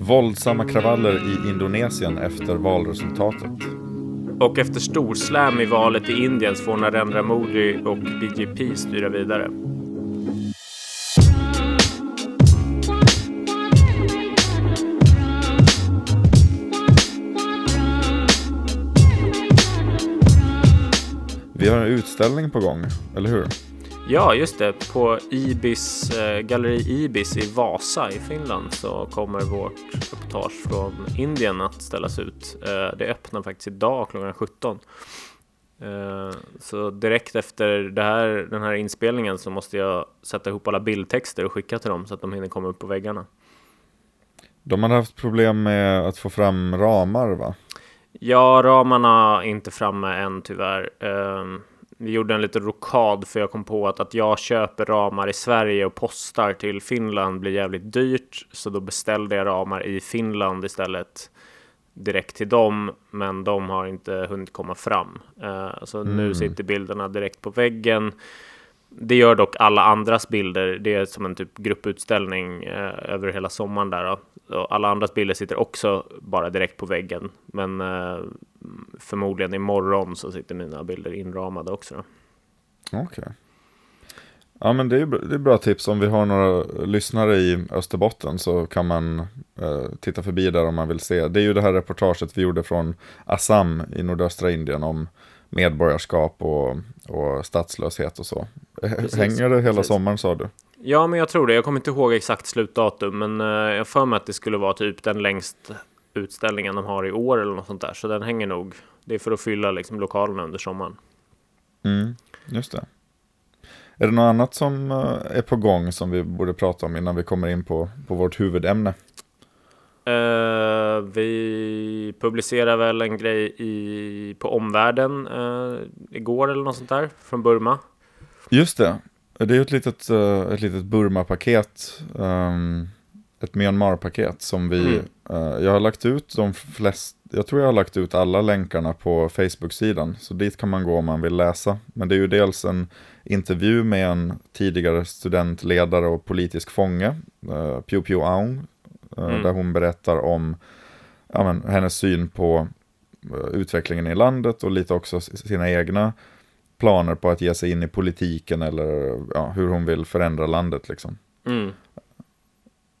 Våldsamma kravaller i Indonesien efter valresultatet. Och efter storslam i valet i Indien får Narendra Modi och BJP styra vidare. Vi har en utställning på gång, eller hur? Ja, just det. På Ibis, eh, Galleri Ibis i Vasa i Finland så kommer vårt reportage från Indien att ställas ut. Eh, det öppnar faktiskt idag klockan 17. Eh, så direkt efter här, den här inspelningen så måste jag sätta ihop alla bildtexter och skicka till dem så att de hinner komma upp på väggarna. De har haft problem med att få fram ramar, va? Ja, ramarna är inte framme än tyvärr. Um, vi gjorde en liten rokad för jag kom på att att jag köper ramar i Sverige och postar till Finland blir jävligt dyrt. Så då beställde jag ramar i Finland istället direkt till dem, men de har inte hunnit komma fram. Uh, så mm. nu sitter bilderna direkt på väggen. Det gör dock alla andras bilder. Det är som en typ grupputställning eh, över hela sommaren där. Då. Och alla andras bilder sitter också bara direkt på väggen. Men eh, förmodligen imorgon så sitter mina bilder inramade också. Okej. Okay. Ja men det är, det är bra tips om vi har några lyssnare i Österbotten så kan man eh, titta förbi där om man vill se. Det är ju det här reportaget vi gjorde från Assam i nordöstra Indien om medborgarskap och, och statslöshet och så. Precis, Hänger det hela precis. sommaren sa du? Ja, men jag tror det. Jag kommer inte ihåg exakt slutdatum, men uh, jag för mig att det skulle vara typ den längst utställningen de har i år eller något sånt där. Så den hänger nog. Det är för att fylla liksom lokalerna under sommaren. Mm, just det. Är det något annat som uh, är på gång som vi borde prata om innan vi kommer in på, på vårt huvudämne? Uh, vi publicerar väl en grej i, på omvärlden uh, igår eller något sånt där från Burma. Just det. Det är ett litet, uh, ett litet Burma-paket. Um, ett Myanmar-paket som vi... Mm. jag har lagt ut de flesta... Jag tror jag har lagt ut alla länkarna på Facebook-sidan. Så dit kan man gå om man vill läsa. Men det är ju dels en intervju med en tidigare studentledare och politisk fånge. Piu Piu Aung Eh, mm. Där hon berättar om ja, men, hennes syn på uh, utvecklingen i landet och lite också sina egna planer på att ge sig in i politiken eller ja, hur hon vill förändra landet. Liksom. Mm.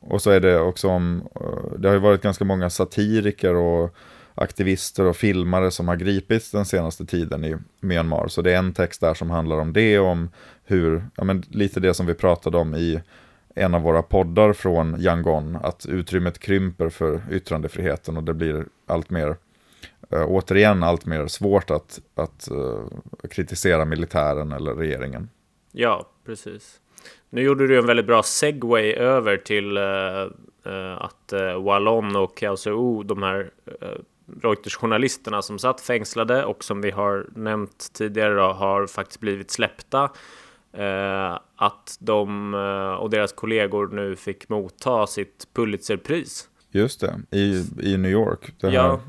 Och så är det också om, uh, det har ju varit ganska många satiriker och aktivister och filmare som har gripits den senaste tiden i Myanmar. Så det är en text där som handlar om det, om hur, ja men lite det som vi pratade om i en av våra poddar från Yangon, att utrymmet krymper för yttrandefriheten och det blir allt mer, eh, återigen allt mer svårt att, att eh, kritisera militären eller regeringen. Ja, precis. Nu gjorde du en väldigt bra segway över till uh, att uh, Wallon och Kaosou, de här Reuters-journalisterna som satt fängslade och som vi har nämnt tidigare då, har faktiskt blivit släppta. Eh, att de eh, och deras kollegor nu fick motta sitt Pulitzerpris. Just det, i, i New York. Det ja.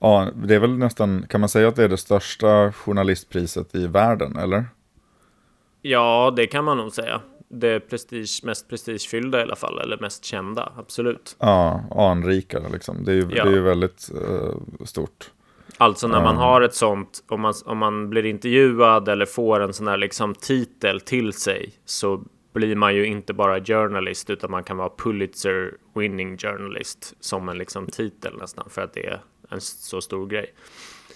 ja, det är väl nästan, kan man säga att det är det största journalistpriset i världen, eller? Ja, det kan man nog säga. Det prestige, mest prestigefyllda i alla fall, eller mest kända, absolut. Ja, anrika liksom. Det är ju, ja. det är ju väldigt uh, stort. Alltså när man har ett sånt, om man, om man blir intervjuad eller får en sån här liksom titel till sig så blir man ju inte bara journalist utan man kan vara Pulitzer winning journalist som en liksom titel nästan för att det är en så stor grej.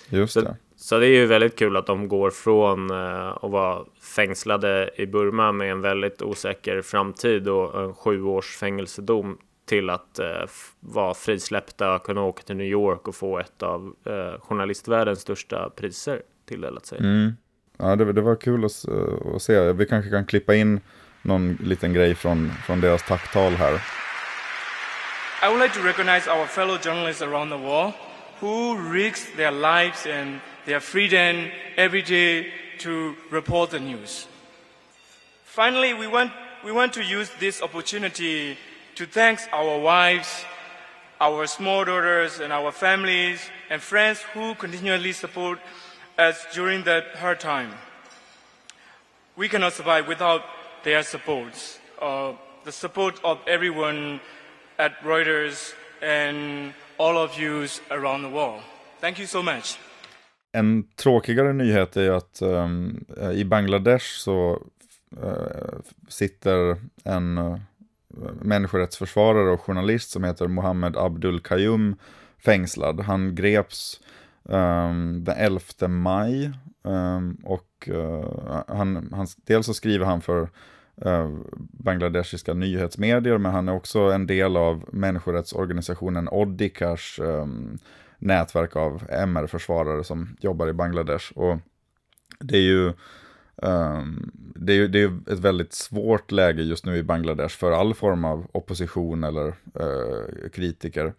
Just så, det. Så det är ju väldigt kul att de går från uh, att vara fängslade i Burma med en väldigt osäker framtid och en sju års fängelsedom till att eh, vara frisläppta, kunna åka till New York och få ett av eh, journalistvärldens största priser tilldelat sig. Mm. Ja, det, det, var kul att, eh, att, se. Vi kanske kan klippa in någon liten grej från, från deras tacktal här. I would like to recognize our fellow journalists around the world who risk their lives and their freedom every day to report the news. Finally, we want, we want to use this opportunity to thank our wives, our small daughters, and our families and friends who continually support us during that hard time. we cannot survive without their support, uh, the support of everyone at Reuters and all of you around the world. Thank you so much. En tråkigare nyhet är att um, i Bangladesh så uh, sitter en uh, människorättsförsvarare och journalist som heter Mohammed Abdul Qayyum fängslad. Han greps um, den 11 maj um, och uh, han, han, dels så skriver han för uh, bangladeshiska nyhetsmedier men han är också en del av människorättsorganisationen Oddikars um, ehm, nätverk av MR-försvarare som jobbar i Bangladesh. Och det är ju Um, det, är det är ett väldigt svårt läge just nu i Bangladesh för all form av opposition eller uh, kritiker.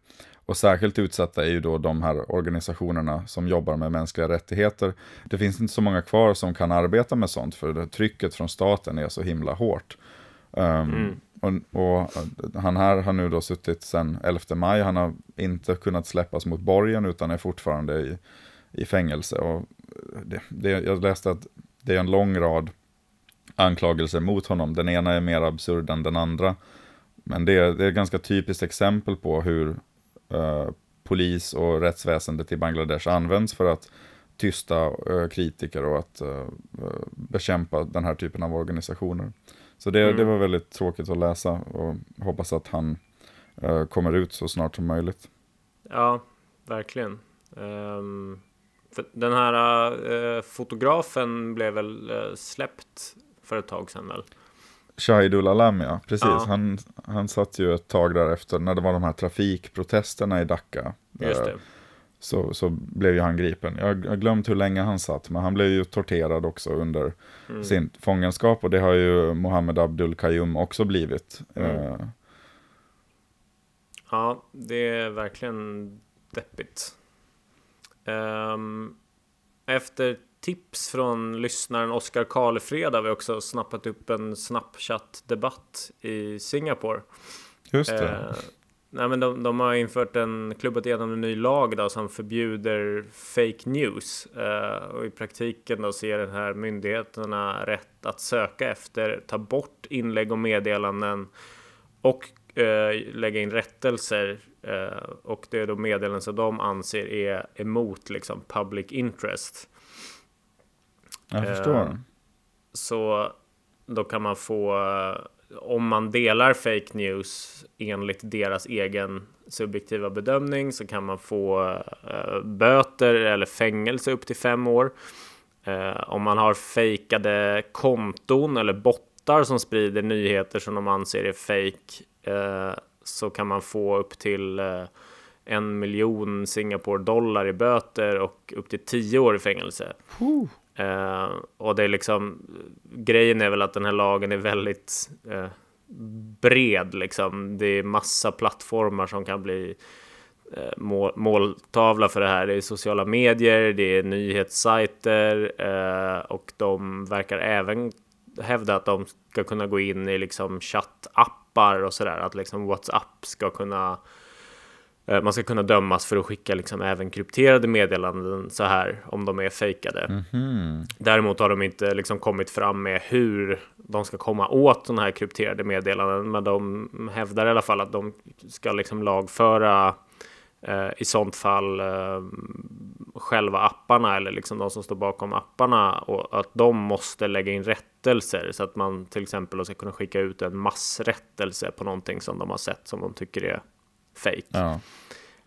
Och särskilt utsatta är ju då de här organisationerna som jobbar med mänskliga rättigheter. Det finns inte så många kvar som kan arbeta med sånt för trycket från staten är så himla hårt. Um, mm. och, och, han här har nu då suttit sedan 11 maj, han har inte kunnat släppas mot borgen utan är fortfarande i, i fängelse. Och det, det, jag läste att det är en lång rad anklagelser mot honom. Den ena är mer absurd än den andra. Men det är, det är ett ganska typiskt exempel på hur uh, polis och rättsväsendet i Bangladesh används för att tysta uh, kritiker och att uh, bekämpa den här typen av organisationer. Så det, mm. det var väldigt tråkigt att läsa och hoppas att han kommer ut så snart som möjligt. Ja, verkligen. Um, den här uh, fotografen blev väl uh, släppt för ett tag sedan väl? Shahidul Alam ja, precis. Ja. Han, han satt ju ett tag därefter när det var de här trafikprotesterna i Dhaka. Just det. Så, så blev ju han gripen. Jag har glömt hur länge han satt, men han blev ju torterad också under mm. sin fångenskap. Och det har ju Mohammed Abdul Qayyum också blivit. Mm. Uh, ja, det är verkligen deppigt. Um, efter tips från lyssnaren Oskar Karlefred har vi också snappat upp en Snapchat-debatt i Singapore. Just det. Uh, nej, men de, de, har infört en, klubbat igenom en ny lag då, som förbjuder fake news. Uh, och i praktiken då ser den här myndigheterna rätt att söka efter, ta bort inlägg och meddelanden och uh, lägga in rättelser Eh, och det är då meddelanden som de anser är emot liksom public interest. Jag förstår. Eh, så då kan man få, om man delar fake news enligt deras egen subjektiva bedömning så kan man få böter eller fängelse upp till fem år. Om man har fejkade konton eller bottar som sprider nyheter som de anser är fake så kan man få upp till eh, en miljon Singapore dollar i böter och upp till tio år i fängelse. Uh, och det är liksom grejen är väl att den här lagen är väldigt uh, bred liksom. Det är massa plattformar som kan bli uh, mål, måltavla för det här. Det är sociala medier, det är nyhetssajter och de verkar även hävda att de ska kunna gå in i liksom chattapp appar och sådär. Att liksom WhatsApp ska kunna eh, man ska kunna dömas för att skicka liksom även krypterade meddelanden så här om de är fejkade. Mm -hmm. Däremot har de inte liksom kommit fram med hur de ska komma åt sådana här krypterade meddelanden. Men de hävdar i alla fall att de ska liksom lagföra i sånt fall eh, själva apparna eller liksom de som står bakom apparna och att de måste lägga in rättelser så att man till exempel ska kunna skicka ut en massrättelse på någonting som de har sett som de tycker är fake. Ja.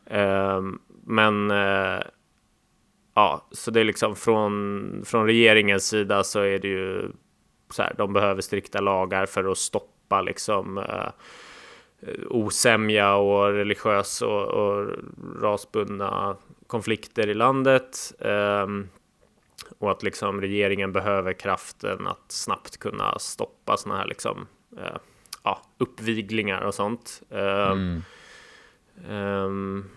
Eh, men eh, ja, så det är liksom från, från regeringens sida så är det ju så här, de behöver strikta lagar för att stoppa liksom eh, osämja och religiös och, och rasbundna konflikter i landet. Um, och att liksom regeringen behöver kraften att snabbt kunna stoppa sådana här liksom, uh, ja, uppviglingar och sånt. Um, mm. um,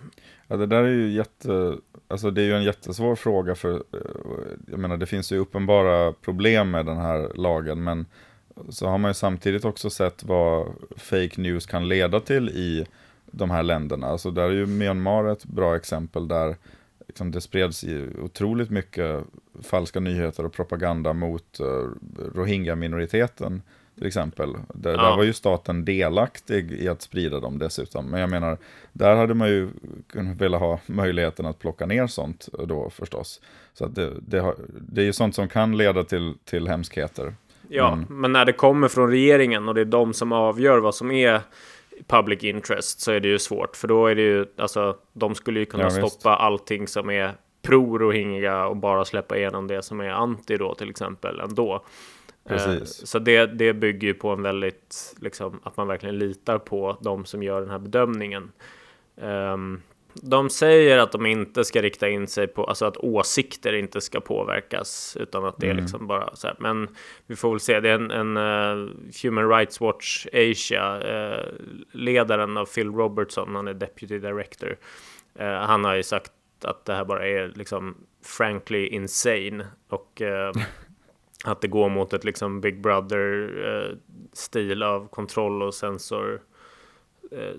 ja, det där är ju jätte, alltså det är ju en jättesvår fråga för, eh, jag menar det finns ju uppenbara problem med den här lagen, men så har man ju samtidigt också sett vad fake news kan leda till i de här länderna. Alltså där är ju Myanmar ett bra exempel där liksom, det spreds otroligt mycket falska nyheter och propaganda mot uh, rohingya-minoriteten till exempel. Där, ja. där, var ju staten delaktig i att sprida dem dessutom. Men jag menar, där hade man ju kunnat vilja ha möjligheten att plocka ner sånt då förstås. Så det, det, har, det är ju sånt som kan leda till, till hemskheter. Ja, men... men när det kommer från regeringen och det är de som avgör vad som är public interest så är det ju svårt. För då är det ju, alltså, de skulle ju kunna ja, stoppa visst. allting som är pro-rohingya och bara släppa igenom det som är anti då till exempel ändå. Precis. Eh, så det, det bygger ju på en väldigt, liksom, att man verkligen litar på de som gör den här bedömningen. Um, de säger att de inte ska rikta in sig på, alltså att åsikter inte ska påverkas, utan att det är mm. liksom bara så här. Men vi får väl se, det är en, en uh, Human Rights Watch Asia, uh, ledaren av Phil Robertson, han är Deputy Director. Uh, han har ju sagt att det här bara är liksom frankly insane och att det går mot ett liksom Big Brother stil av kontroll och sensor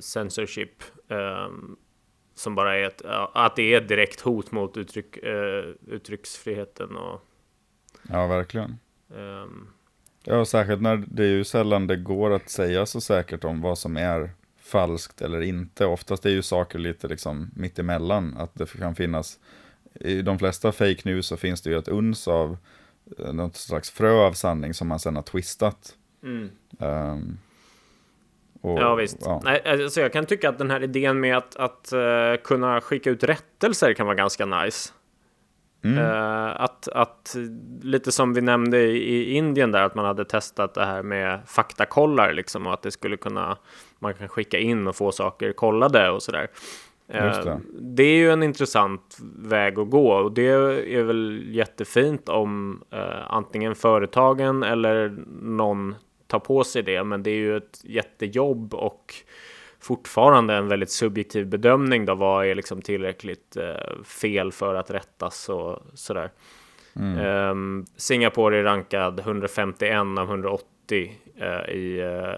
censorship. Um, som bara är ett, att det är ett direkt hot mot uttryck, uh, uttrycksfriheten. Och, ja, verkligen. Um, ja, särskilt när det är ju sällan det går att säga så säkert om vad som är falskt eller inte. Oftast är ju saker lite liksom mittemellan. Att det kan finnas, i de flesta fake news så finns det ju ett uns av eh, något slags frö av sanning som man sen har twistat. Mm. Um, och, ja visst. Ja. Nej, alltså jag kan tycka att den här idén med att, att uh, kunna skicka ut rättelser kan vara ganska nice. Mm. Uh, att, att lite som vi nämnde i, i, Indien där, att man hade testat det här med faktakollar liksom och att det skulle kunna, man kan skicka in och få saker kollade och sådär. Uh, det. det. är ju en intressant väg att gå och det är väl jättefint om antingen företagen eller någon ta på sig det, men det är ju ett jättejobb och fortfarande en väldigt subjektiv bedömning då. Vad är liksom tillräckligt eh, fel för att rättas och sådär. Mm. Um, Singapore är rankad 151 av 180 uh, i uh,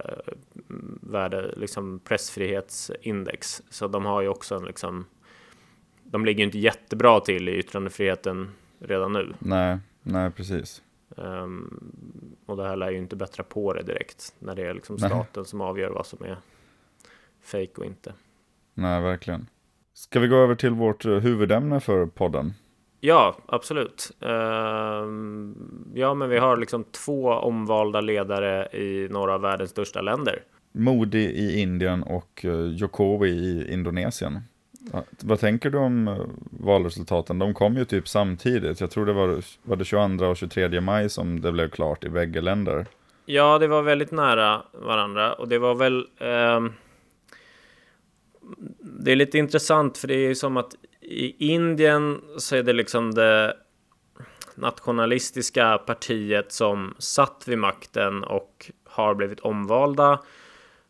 värde, liksom pressfrihetsindex. Så de har ju också en liksom. De ligger inte jättebra till i yttrandefriheten redan nu. Nej, nej precis. Um, och det här lär ju inte bättra på det direkt när det är liksom staten Nej. som avgör vad som är fake och inte. Nej, verkligen. Ska vi gå över till vårt eh, huvudämne för podden? Ja, absolut. Uh, ja, men vi har liksom två omvalda ledare i några av världens största länder. Modi i Indien och uh, Jokowi i Indonesien. Vad tänker du om eh, valresultaten? De kom ju typ samtidigt. Jag tror det var, var det 22 och 23 maj som det blev klart i bägge länder. Ja, det var väldigt nära varandra och det var väl. Eh, det är lite intressant för det är ju som att i Indien så är det liksom det nationalistiska partiet som satt vid makten och har blivit omvalda.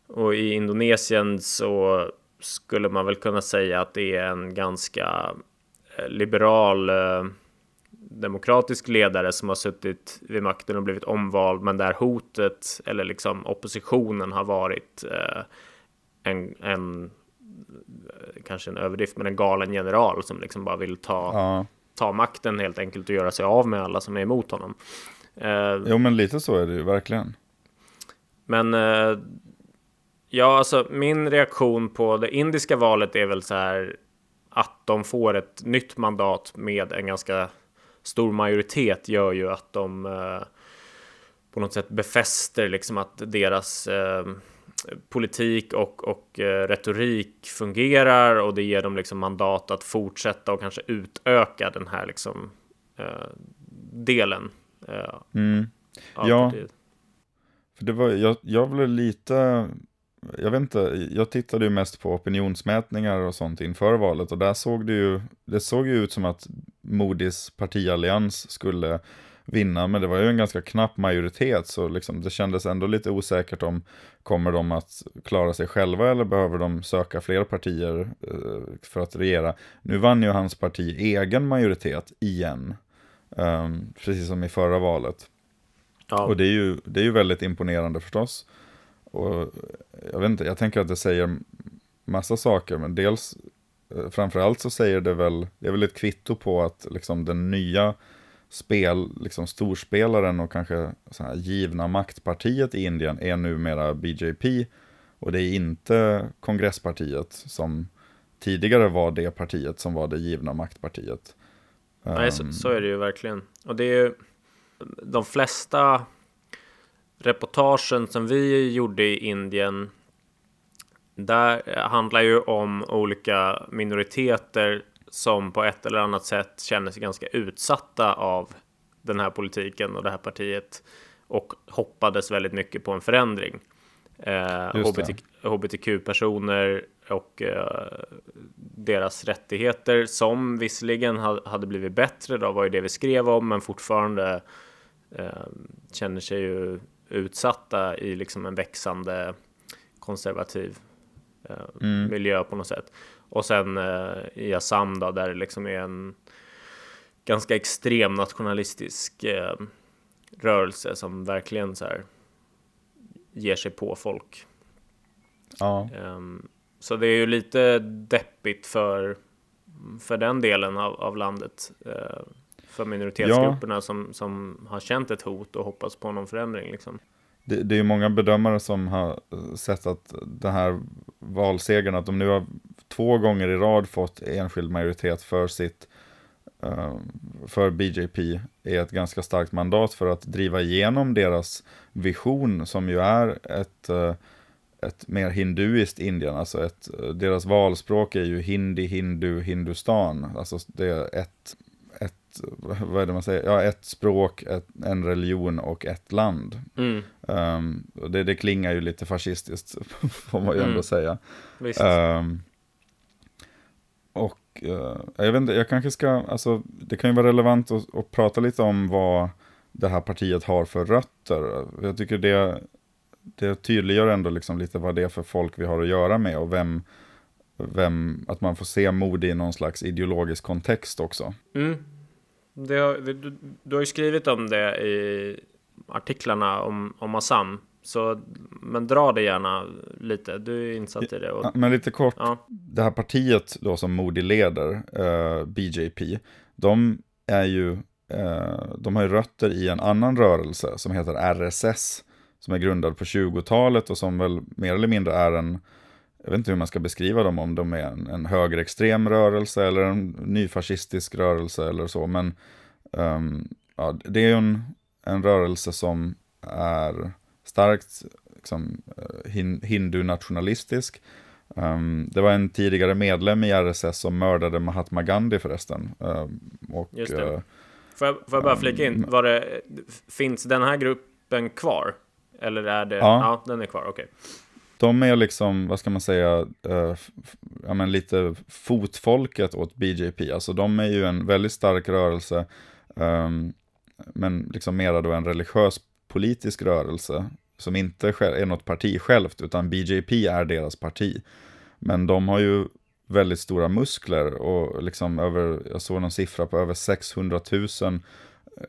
Och i Indonesien så skulle man väl kunna säga att det är en ganska eh, liberal eh, demokratisk ledare som har suttit vid makten och blivit omvald, men där hotet eller liksom oppositionen har varit eh, en, en kanske en överdrift, men en galen general som liksom bara vill ta, ja. ta makten helt enkelt och göra sig av med alla som är emot honom. Jo, men lite så är det ju verkligen. Men Ja, alltså min reaktion på det indiska valet är väl så här att de får ett nytt mandat med en ganska stor majoritet gör ju att de eh, på något sätt befäster liksom att deras eh, politik och, och eh, retorik fungerar och det ger dem liksom mandat att fortsätta och kanske utöka den här liksom delen. Mm. Ja, partiet. för det var, jag, jag blev lite jag vet inte, jag tittade ju mest på opinionsmätningar och sånt inför valet och där såg det ju, det såg ju ut som att Modis partiallians skulle vinna, men det var ju en ganska knapp majoritet, så liksom det kändes ändå lite osäkert om kommer de att klara sig själva eller behöver de söka fler partier eh, för att regera. Nu vann ju hans parti egen majoritet igen, um, precis som i förra valet. Ja. Och det är, ju, det är ju väldigt imponerande förstås. Och jag vet inte, jag tänker att det säger massa saker, men dels eh, framförallt så säger det väl, det är väl ett kvitto på att liksom den nya spel, liksom storspelaren och kanske så här givna maktpartiet i Indien är numera BJP och det är inte kongresspartiet som tidigare var det partiet som var det givna maktpartiet. Nej, så, så är det ju verkligen. Och det är ju de flesta reportagen som vi gjorde i Indien. Där handlar ju om olika minoriteter som på ett eller annat sätt känner sig ganska utsatta av den här politiken och det här partiet och hoppades väldigt mycket på en förändring. Eh, HBT, HBTQ-personer och eh, deras rättigheter som visserligen hade blivit bättre då var ju det vi skrev om men fortfarande eh, känner sig ju utsatta i liksom en växande konservativ eh, mm. miljö på något sätt. Och sen eh, i Assam då, där det liksom är en ganska extrem nationalistisk eh, rörelse som verkligen så här ger sig på folk. Ja. Um, så det är ju lite deppigt för, för den delen av, av landet. För minoritetsgrupperna ja. som, som har känt ett hot och hoppas på någon förändring. Liksom. Det, det är ju många bedömare som har sett att den här valsegern, att de nu har två gånger i rad fått enskild majoritet för sitt uh, för BJP är ett ganska starkt mandat för att driva igenom deras vision som ju är ett, uh, ett mer hinduiskt Indien. Alltså ett, deras valspråk är ju hindi, hindu, hindustan. Alltså det är ett vad är det man säger, ja, ett språk, ett, en religion och ett land. Mm. Um, det, det klingar ju lite fascistiskt, får man ju ändå mm. säga. Um, och uh, jag vet inte, jag kanske ska, alltså det kan ju vara relevant att, att prata lite om vad det här partiet har för rötter. Jag tycker det, det tydliggör ändå liksom lite vad det är för folk vi har att göra med och vem, vem, att man får se mod i någon slags ideologisk kontext också. Mm. Det har, du, du, har ju skrivit om det i artiklarna om, om Assam. Så, men dra det gärna lite, du är insatt i det. Och... Men lite kort, ja. det här partiet då som Modi leder, uh, BJP, de är ju, uh, de har ju rötter i en annan rörelse som heter RSS, som är grundad på 20-talet och som väl mer eller mindre är en jag vet inte hur man ska beskriva dem, om de är en, en högerextrem rörelse eller en nyfascistisk rörelse eller så. Men um, ja, det är ju en, en rörelse som är starkt liksom, eh, hin, hindu-nationalistisk. Um, det var en tidigare medlem i RSS som mördade Mahatma Gandhi förresten. Um, och, Just det. Uh, får, jag, får jag bara flika in, var det, finns den här gruppen kvar? Eller är det, ja, ja den är kvar, okej. Okay de är liksom, vad ska man säga, eh, ja, men lite fotfolket åt BJP. Alltså de är ju en väldigt stark rörelse, eh, men liksom mera då en religiös politisk rörelse som inte är något parti självt, utan BJP är deras parti. Men de har ju väldigt stora muskler och liksom över, jag såg någon siffra på över 600 000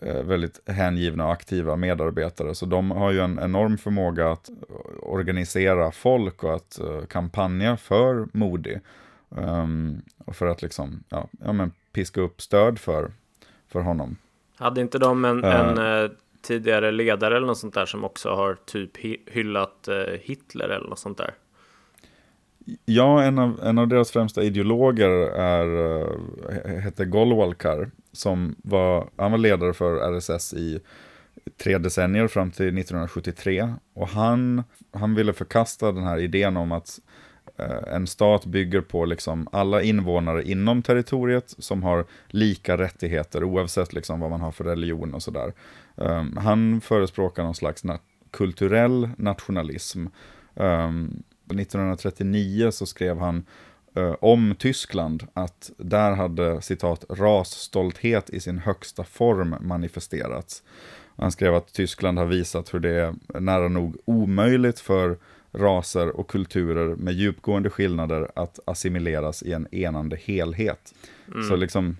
väldigt hängivna och aktiva medarbetare. Så de har ju en enorm förmåga att organisera folk och att uh, kampanja för Modi. Um, och för att liksom, ja, ja, men piska upp stöd för, för honom. Hade inte de en, uh, en tidigare ledare eller något sånt där som också har typ hyllat Hitler eller något sånt där? Ja, en av, en av deras främsta ideologer är, eh, hette Golwalkar som var, han var ledare för RSS i tre decennier fram till 1973. Och han, han ville förkasta den här idén om att eh, en stat bygger på liksom alla invånare inom territoriet som har lika rättigheter oavsett liksom vad man har för religion och sådär. Um, han förespråkar någon slags na kulturell nationalism. Um, 1939 så skrev han eh, om Tyskland att där hade citat rasstolthet i sin högsta form manifesterats. Han skrev att Tyskland har visat hur det är nära nog omöjligt för raser och kulturer med djupgående skillnader att assimileras i en enande helhet. Mm. Så liksom...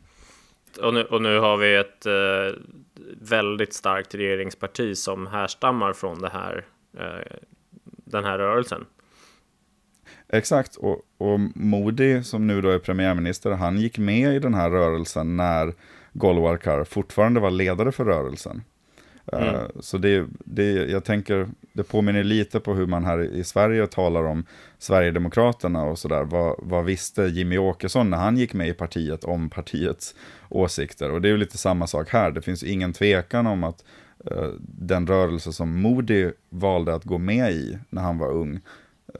Och nu, och nu har vi ett eh, väldigt starkt regeringsparti som härstammar från det här, eh, den här rörelsen. Exakt, och, och Modi som nu då är premiärminister, han gick med i den här rörelsen när Golwalkar fortfarande var ledare för rörelsen. Eh, mm. Så det, det, jag tänker, det påminner lite på hur man här i Sverige talar om Sverigedemokraterna och sådär. Vad, vad visste Jimmy Åkesson när han gick med i partiet om partiets åsikter? Och det är ju lite samma sak här. Det finns ingen tvekan om att uh, den rörelse som Modi valde att gå med i när han var ung,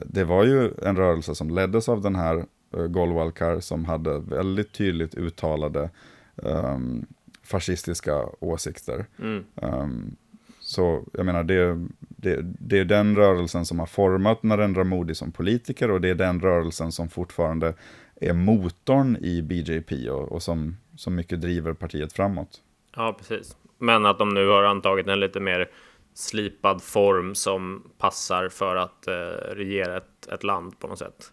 det var ju en rörelse som leddes av den här uh, Golwalkar som hade väldigt tydligt uttalade um, fascistiska åsikter. Mm. Um, så jag menar, det, det, det, är den rörelsen som har format Narendra Modi som politiker och det är den rörelsen som fortfarande är motorn i BJP och, och som, som mycket driver partiet framåt. Ja, precis. Men att de nu har antagit en lite mer slipad form som passar för att eh, regera ett, ett land på något sätt.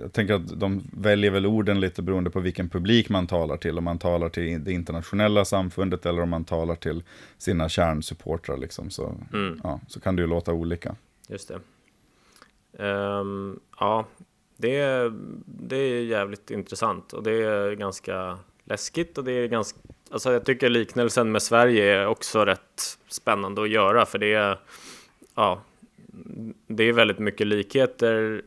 Jag tänker att de väljer väl orden lite beroende på vilken publik man talar till. Om man talar till det internationella samfundet eller om man talar till sina kärnsupportrar. Liksom. Så, mm. ja, så kan det ju låta olika. Just det. Um, ja, det, det är jävligt intressant och det är ganska läskigt och det är ganska Alltså jag tycker liknelsen med Sverige är också rätt spännande att göra för det är ja, det är väldigt mycket likheter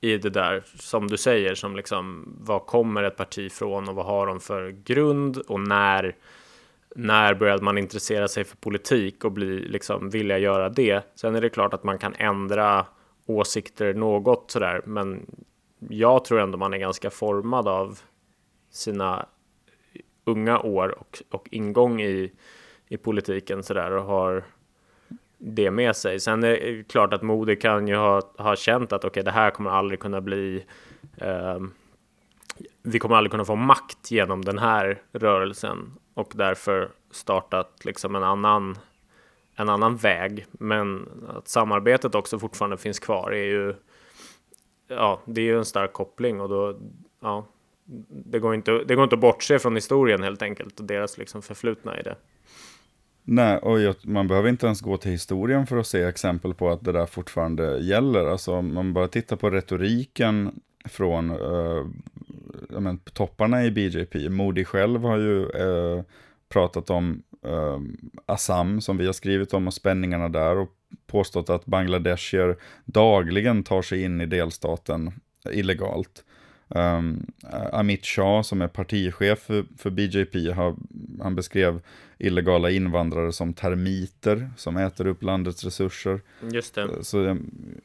i det där som du säger som liksom vad kommer ett parti från och vad har de för grund och när när började man intressera sig för politik och bli liksom vilja göra det. Sen är det klart att man kan ändra åsikter något sådär, men jag tror ändå man är ganska formad av sina unga år och, och ingång i, i politiken sådär och har det med sig. Sen är det klart att Modi kan ju ha, ha känt att okej, okay, det här kommer aldrig kunna bli eh, vi kommer aldrig kunna få makt genom den här rörelsen och därför startat liksom en annan en annan väg. Men att samarbetet också fortfarande finns kvar är ju ja, det är ju en stark koppling och då ja, det går inte, det går inte att bortse från historien helt enkelt och deras liksom förflutna i det. Nej, och man behöver inte ens gå till historien för att se exempel på att det där fortfarande gäller. Alltså om man bara tittar på retoriken från uh, men, topparna i BJP. Modi själv har ju eh, pratat om eh, Assam som vi har skrivit om och spänningarna där och påstått att Bangladeshier dagligen tar sig in i delstaten illegalt. Um, Amit Shah som är partichef för, för BJP, har, han beskrev illegala invandrare som termiter som äter upp landets resurser. Just det. Så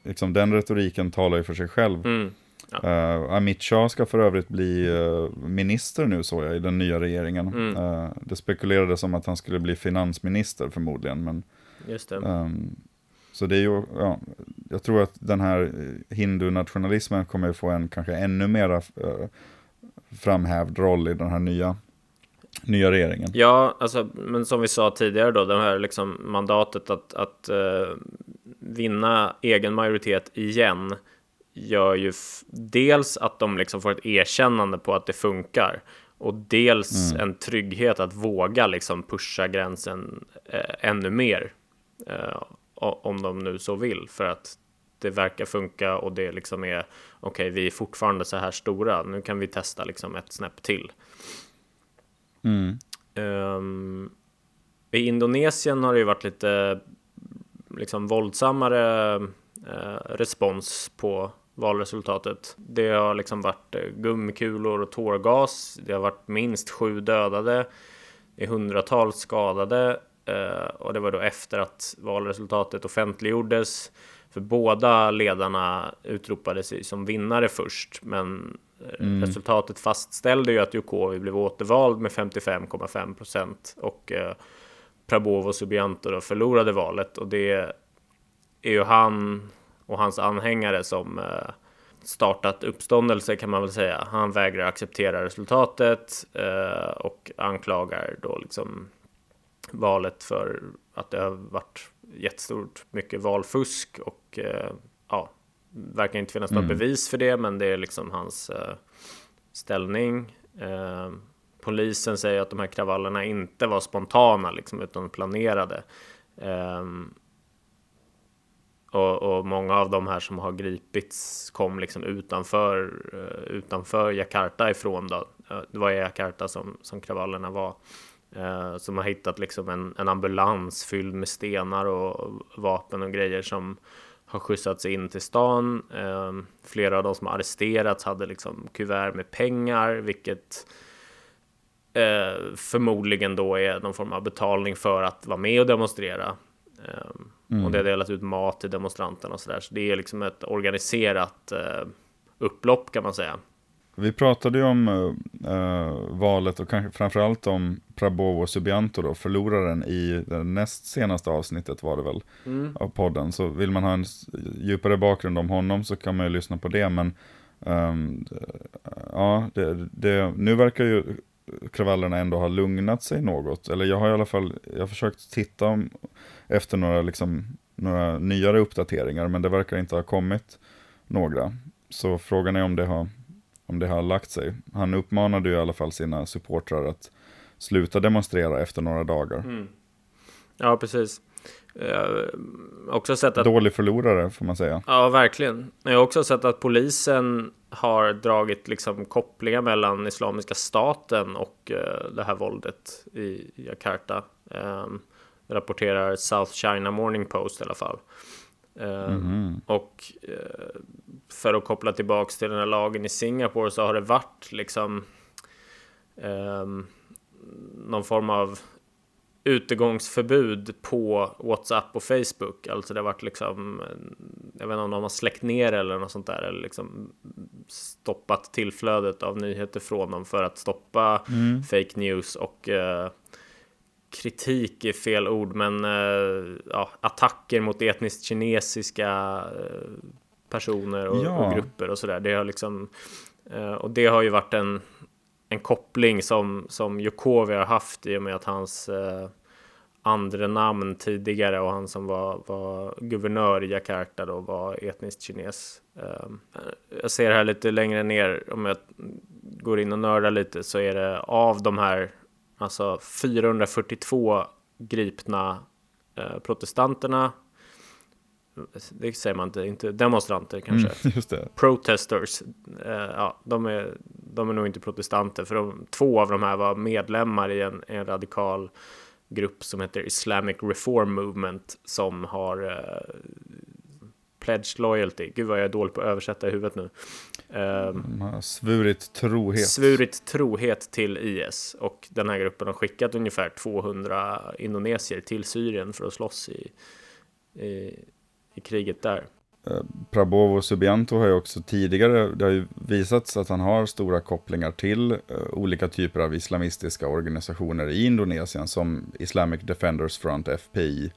liksom, den retoriken talar ju för sig själv. Mm. Ja. Uh, Amit Shah ska för övrigt bli uh, minister nu såg jag i den nya regeringen. Mm. Uh, det spekulerades om att han skulle bli finansminister förmodligen. Men, Just det. Um, så det är ju, ja, jag tror att den här hindu-nationalismen kommer få en kanske ännu mera uh, framhävd roll i den här nya, nya regeringen. Ja, alltså, men som vi sa tidigare då, det här liksom mandatet att, att uh, vinna egen majoritet igen gör ju dels att de liksom får ett erkännande på att det funkar och dels mm. en trygghet att våga liksom pusha gränsen eh, ännu mer. Eh, om de nu så vill för att det verkar funka och det liksom är okej, okay, vi är fortfarande så här stora. Nu kan vi testa liksom ett snäpp till. Mm. Um, I Indonesien har det ju varit lite liksom våldsammare uh, respons på valresultatet. Det har liksom varit uh, gummikulor och tårgas. Det har varit minst sju dödade. Det är hundratals skadade Eh, och det var då efter att valresultatet offentliggjordes. För båda ledarna utropade sig som vinnare först, men eh, mm. resultatet fastställde ju att Jokowi blev återvald med 55,5 procent och eh, Prabowo Subianto då förlorade valet och det är ju han och hans anhängare som eh, startat uppståndelse kan man väl säga. Han vägrar acceptera resultatet eh, och anklagar då liksom valet för att det har varit jättestort mycket valfusk och eh, ja, verkar inte finnas mm. något bevis för det, men det är liksom hans eh, ställning. Eh, polisen säger att de här kravallerna inte var spontana, liksom, utan planerade. Eh, Och, och, många av de här som har gripits kom liksom utanför, uh, utanför Jakarta ifrån då. Uh, det var i Jakarta som, som kravallerna var. Uh, som har hittat liksom en, en ambulans fylld med stenar och vapen och grejer som har skjutsats in till stan. flera av de som har arresterats hade liksom kuvert med pengar, vilket förmodligen då är någon form av betalning för att vara med och demonstrera. Mm. Och det har delat ut mat till demonstranterna och sådär. Så det är liksom ett organiserat uh, upplopp kan man säga. Vi pratade ju om uh, valet och kanske framförallt om Prabowo Subianto då, förloraren i det näst senaste avsnittet var det väl mm. av podden. Så vill man ha en djupare bakgrund om honom så kan man ju lyssna på det. Men um, ja, det, det, nu verkar ju kravallerna ändå ha lugnat sig något. Eller jag har i alla fall, jag har försökt titta efter några, liksom, några nyare uppdateringar, men det verkar inte ha kommit några. Så frågan är om det har, om det har lagt sig. Han uppmanade ju i alla fall sina supportrar att sluta demonstrera efter några dagar. Mm. Ja, precis. Jag också sett att... Dålig förlorare får man säga. Ja, verkligen. Jag har också sett att polisen har dragit liksom kopplingar mellan Islamiska staten och uh, det här våldet i Jakarta. Um, rapporterar South China Morning Post i alla fall. Mm. Och uh, för att koppla tillbaks till den här lagen i Singapore så har det varit liksom um, någon form av utegångsförbud på WhatsApp och Facebook. Alltså det har varit liksom, jag vet inte om de har släckt ner eller något sånt där, eller liksom stoppat tillflödet av nyheter från dem för att stoppa mm. fake news och uh, kritik är fel ord, men uh, ja, attacker mot etniskt kinesiska uh, personer och, ja. och, grupper och sådär. Det har liksom, och det har ju varit en en koppling som, som Jokowi har haft i och med att hans eh, andra namn tidigare och han som var, var guvernör i Jakarta då var etniskt kines. Eh, jag ser här lite längre ner om jag går in och nördar lite så är det av de här alltså 442 gripna eh, protestanterna det säger man inte, inte demonstranter kanske. Mm. Protesters. Eh, ja, de, är, de är nog inte protestanter, för de, två av de här var medlemmar i en, en radikal grupp som heter Islamic Reform Movement som har eh, pledged loyalty. Gud vad jag är dålig på att översätta i huvudet nu. Um, svurit trohet. Svurit trohet till IS. Och den här gruppen har skickat ungefär 200 indonesier till Syrien för att slåss i, i i kriget där. Eh, Prabowo Subianto har ju också tidigare, det har ju visats att han har stora kopplingar till uh, olika typer av islamistiska organisationer i Indonesien som Islamic Defenders Front, FPI.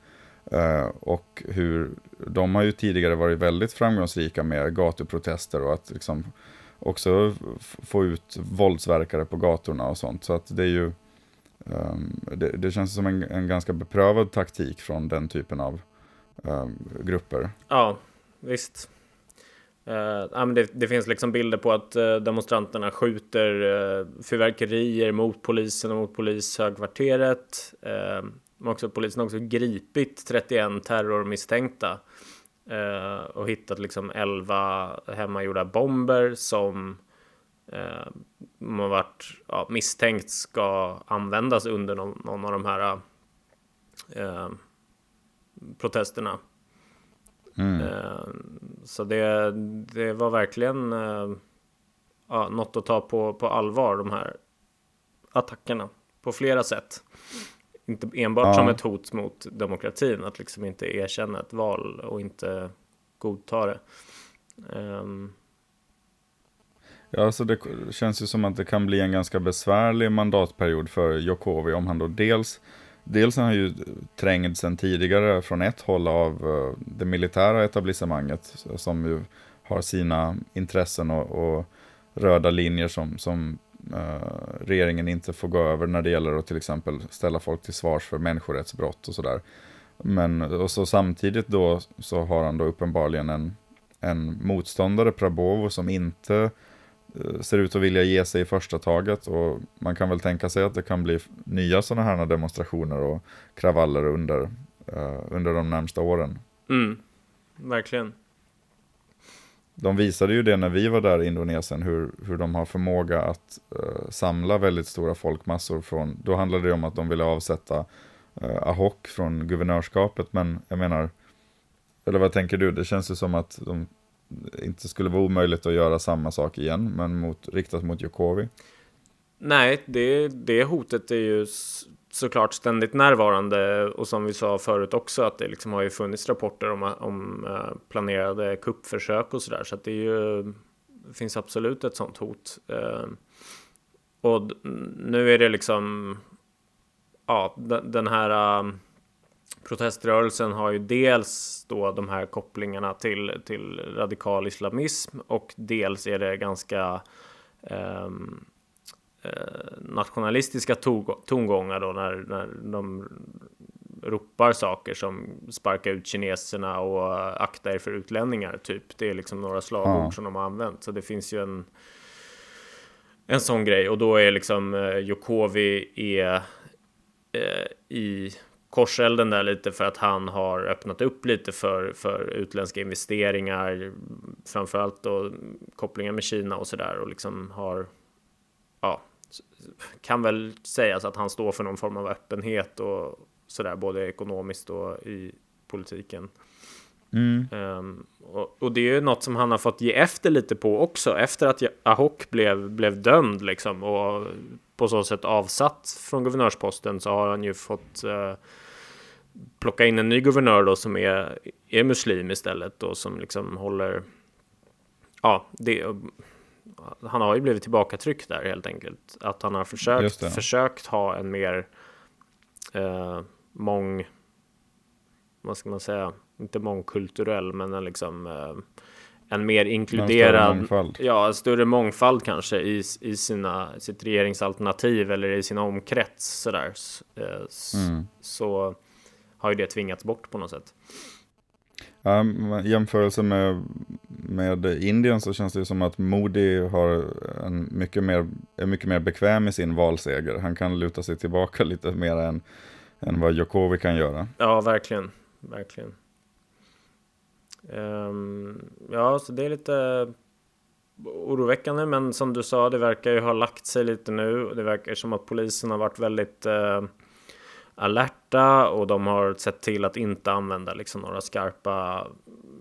Uh, och hur de har ju tidigare varit väldigt framgångsrika med gatuprotester och att liksom också få ut våldsverkare på gatorna och sånt. Så att det är ju, um, det, det, känns som en, en ganska beprövad taktik från den typen av um, grupper. Ja, visst. Uh, ja, men det, det, finns liksom bilder på att uh, demonstranterna skjuter uh, fyrverkerier mot polisen och mot polishögkvarteret. Uh, också, polisen har också gripit 31 terrormisstänkta uh, och hittat liksom 11 hemmagjorda bomber som uh, man varit ja, misstänkt ska användas under någon, någon av de här protesterna. Mm. Eh, så det, det var verkligen eh, ja, något att ta på, på allvar, de här attackerna på flera sätt. Inte enbart ja. som ett hot mot demokratin, att liksom inte erkänna ett val och inte godta det. Um... Ja, alltså det känns ju som att det kan bli en ganska besvärlig mandatperiod för Jokowi om han då dels Dels är han ju trängd sedan tidigare från ett håll av uh, det militära etablissemanget som ju har sina intressen och, och röda linjer som, som Eh, regeringen inte får gå över när det gäller att till exempel ställa folk till svars för människorättsbrott och sådär. Men och så samtidigt då så har han då uppenbarligen en, en motståndare, Prabovo, som inte eh, ser ut att vilja ge sig i första taget och man kan väl tänka sig att det kan bli nya sådana här demonstrationer och kravaller under, uh, under de närmsta åren. Mm. verkligen. De visade ju det när vi var där i Indonesien, hur, hur de har förmåga att uh, samla väldigt stora folkmassor från, då handlade det om att de ville avsätta eh, uh, Ahok från guvernörskapet, men jag menar, eller vad tänker du? Det känns ju som att de eh, inte skulle vara omöjligt att göra samma sak igen, men mot, riktat mot Jokowi. Nej, det, det hotet är ju såklart ständigt närvarande och som vi sa förut också att det liksom har ju funnits rapporter om, om eh, planerade kuppförsök och sådär så att det är ju det finns absolut ett sånt hot. Eh, och nu är det liksom ja, den här eh, proteströrelsen har ju dels då de här kopplingarna till, till radikal islamism och dels är det ganska um, Eh, nationalistiska tongångar då när, när de ropar saker som sparka ut kineserna och akta er för utlänningar typ. Det är liksom några slagord ja. som de har använt. Så det finns ju en en sån grej och då är liksom eh, Jokovi är eh, i korselden där lite för att han har öppnat upp lite för, för utländska investeringar, framförallt då kopplingar med Kina och sådär och liksom har ja, kan väl sägas att han står för någon form av öppenhet och sådär, både ekonomiskt och i politiken. Mm. Um, och, och, det är ju något som han har fått ge efter lite på också, efter att Ahok blev, blev dömd liksom och på så sätt avsatt från guvernörsposten så har han ju fått uh, plocka in en ny guvernör då som är, är muslim istället och som liksom håller ja, det, han har ju blivit tillbakatryckt där helt enkelt. Att han har försökt, försökt ha en mer eh, mång, vad ska man säga, inte mångkulturell, men en liksom eh, en mer inkluderad, en större ja, en större mångfald kanske i, i sina, sitt regeringsalternativ eller i sin omkrets sådär. Eh, mm. Så har ju det tvingats bort på något sätt. Um, jämförelse med, med Indien så känns det som att Modi har en mycket mer, är mycket mer bekväm i sin valseger. Han kan luta sig tillbaka lite mer än, än vad Jokowi kan göra. Ja, verkligen. verkligen. Um, ja, så det är lite oroväckande, men som du sa, det verkar ju ha lagt sig lite nu. Det verkar som att polisen har varit väldigt uh, alerta och de har sett till att inte använda liksom några skarpa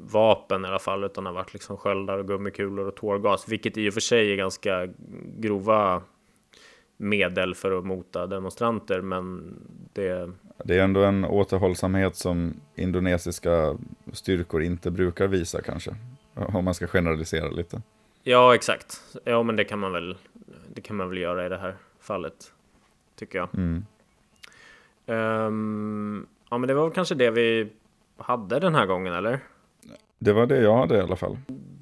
vapen i alla fall, utan det har varit liksom sköldar och gummikulor och tårgas, vilket i och för sig är ganska grova medel för att mota demonstranter, men det... Det är ändå en återhållsamhet som indonesiska styrkor inte brukar visa kanske, om man ska generalisera lite. Ja, exakt. Ja, men det kan man väl, det kan man väl göra i det här fallet, tycker jag. Mm. Um, ja, men det var kanske det vi hade den här gången, eller? Det var det jag hade i alla fall.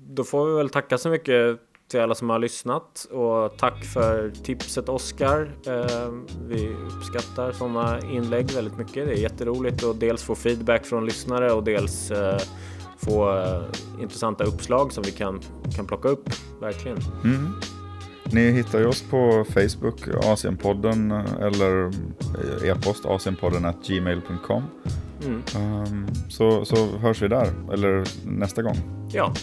Då får vi väl tacka så mycket till alla som har lyssnat och tack för tipset Oskar. Uh, vi uppskattar sådana inlägg väldigt mycket. Det är jätteroligt att dels få feedback från lyssnare och dels uh, få uh, intressanta uppslag som vi kan, kan plocka upp. Verkligen. Mm. Ni hittar ju oss på Facebook, Asienpodden eller e-post asienpodden gmail.com. Mm. Um, så, så hörs vi där, eller nästa gång. Ja,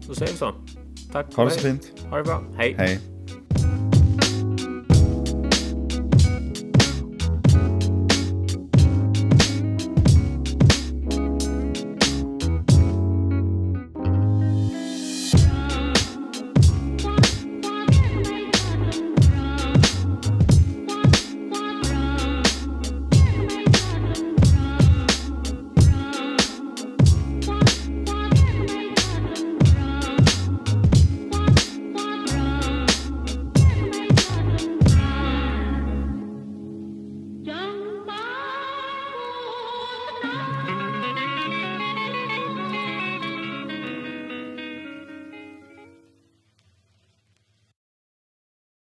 så säger vi så. Tack. Ha det så fint. Ha det bra. Hej. Hej.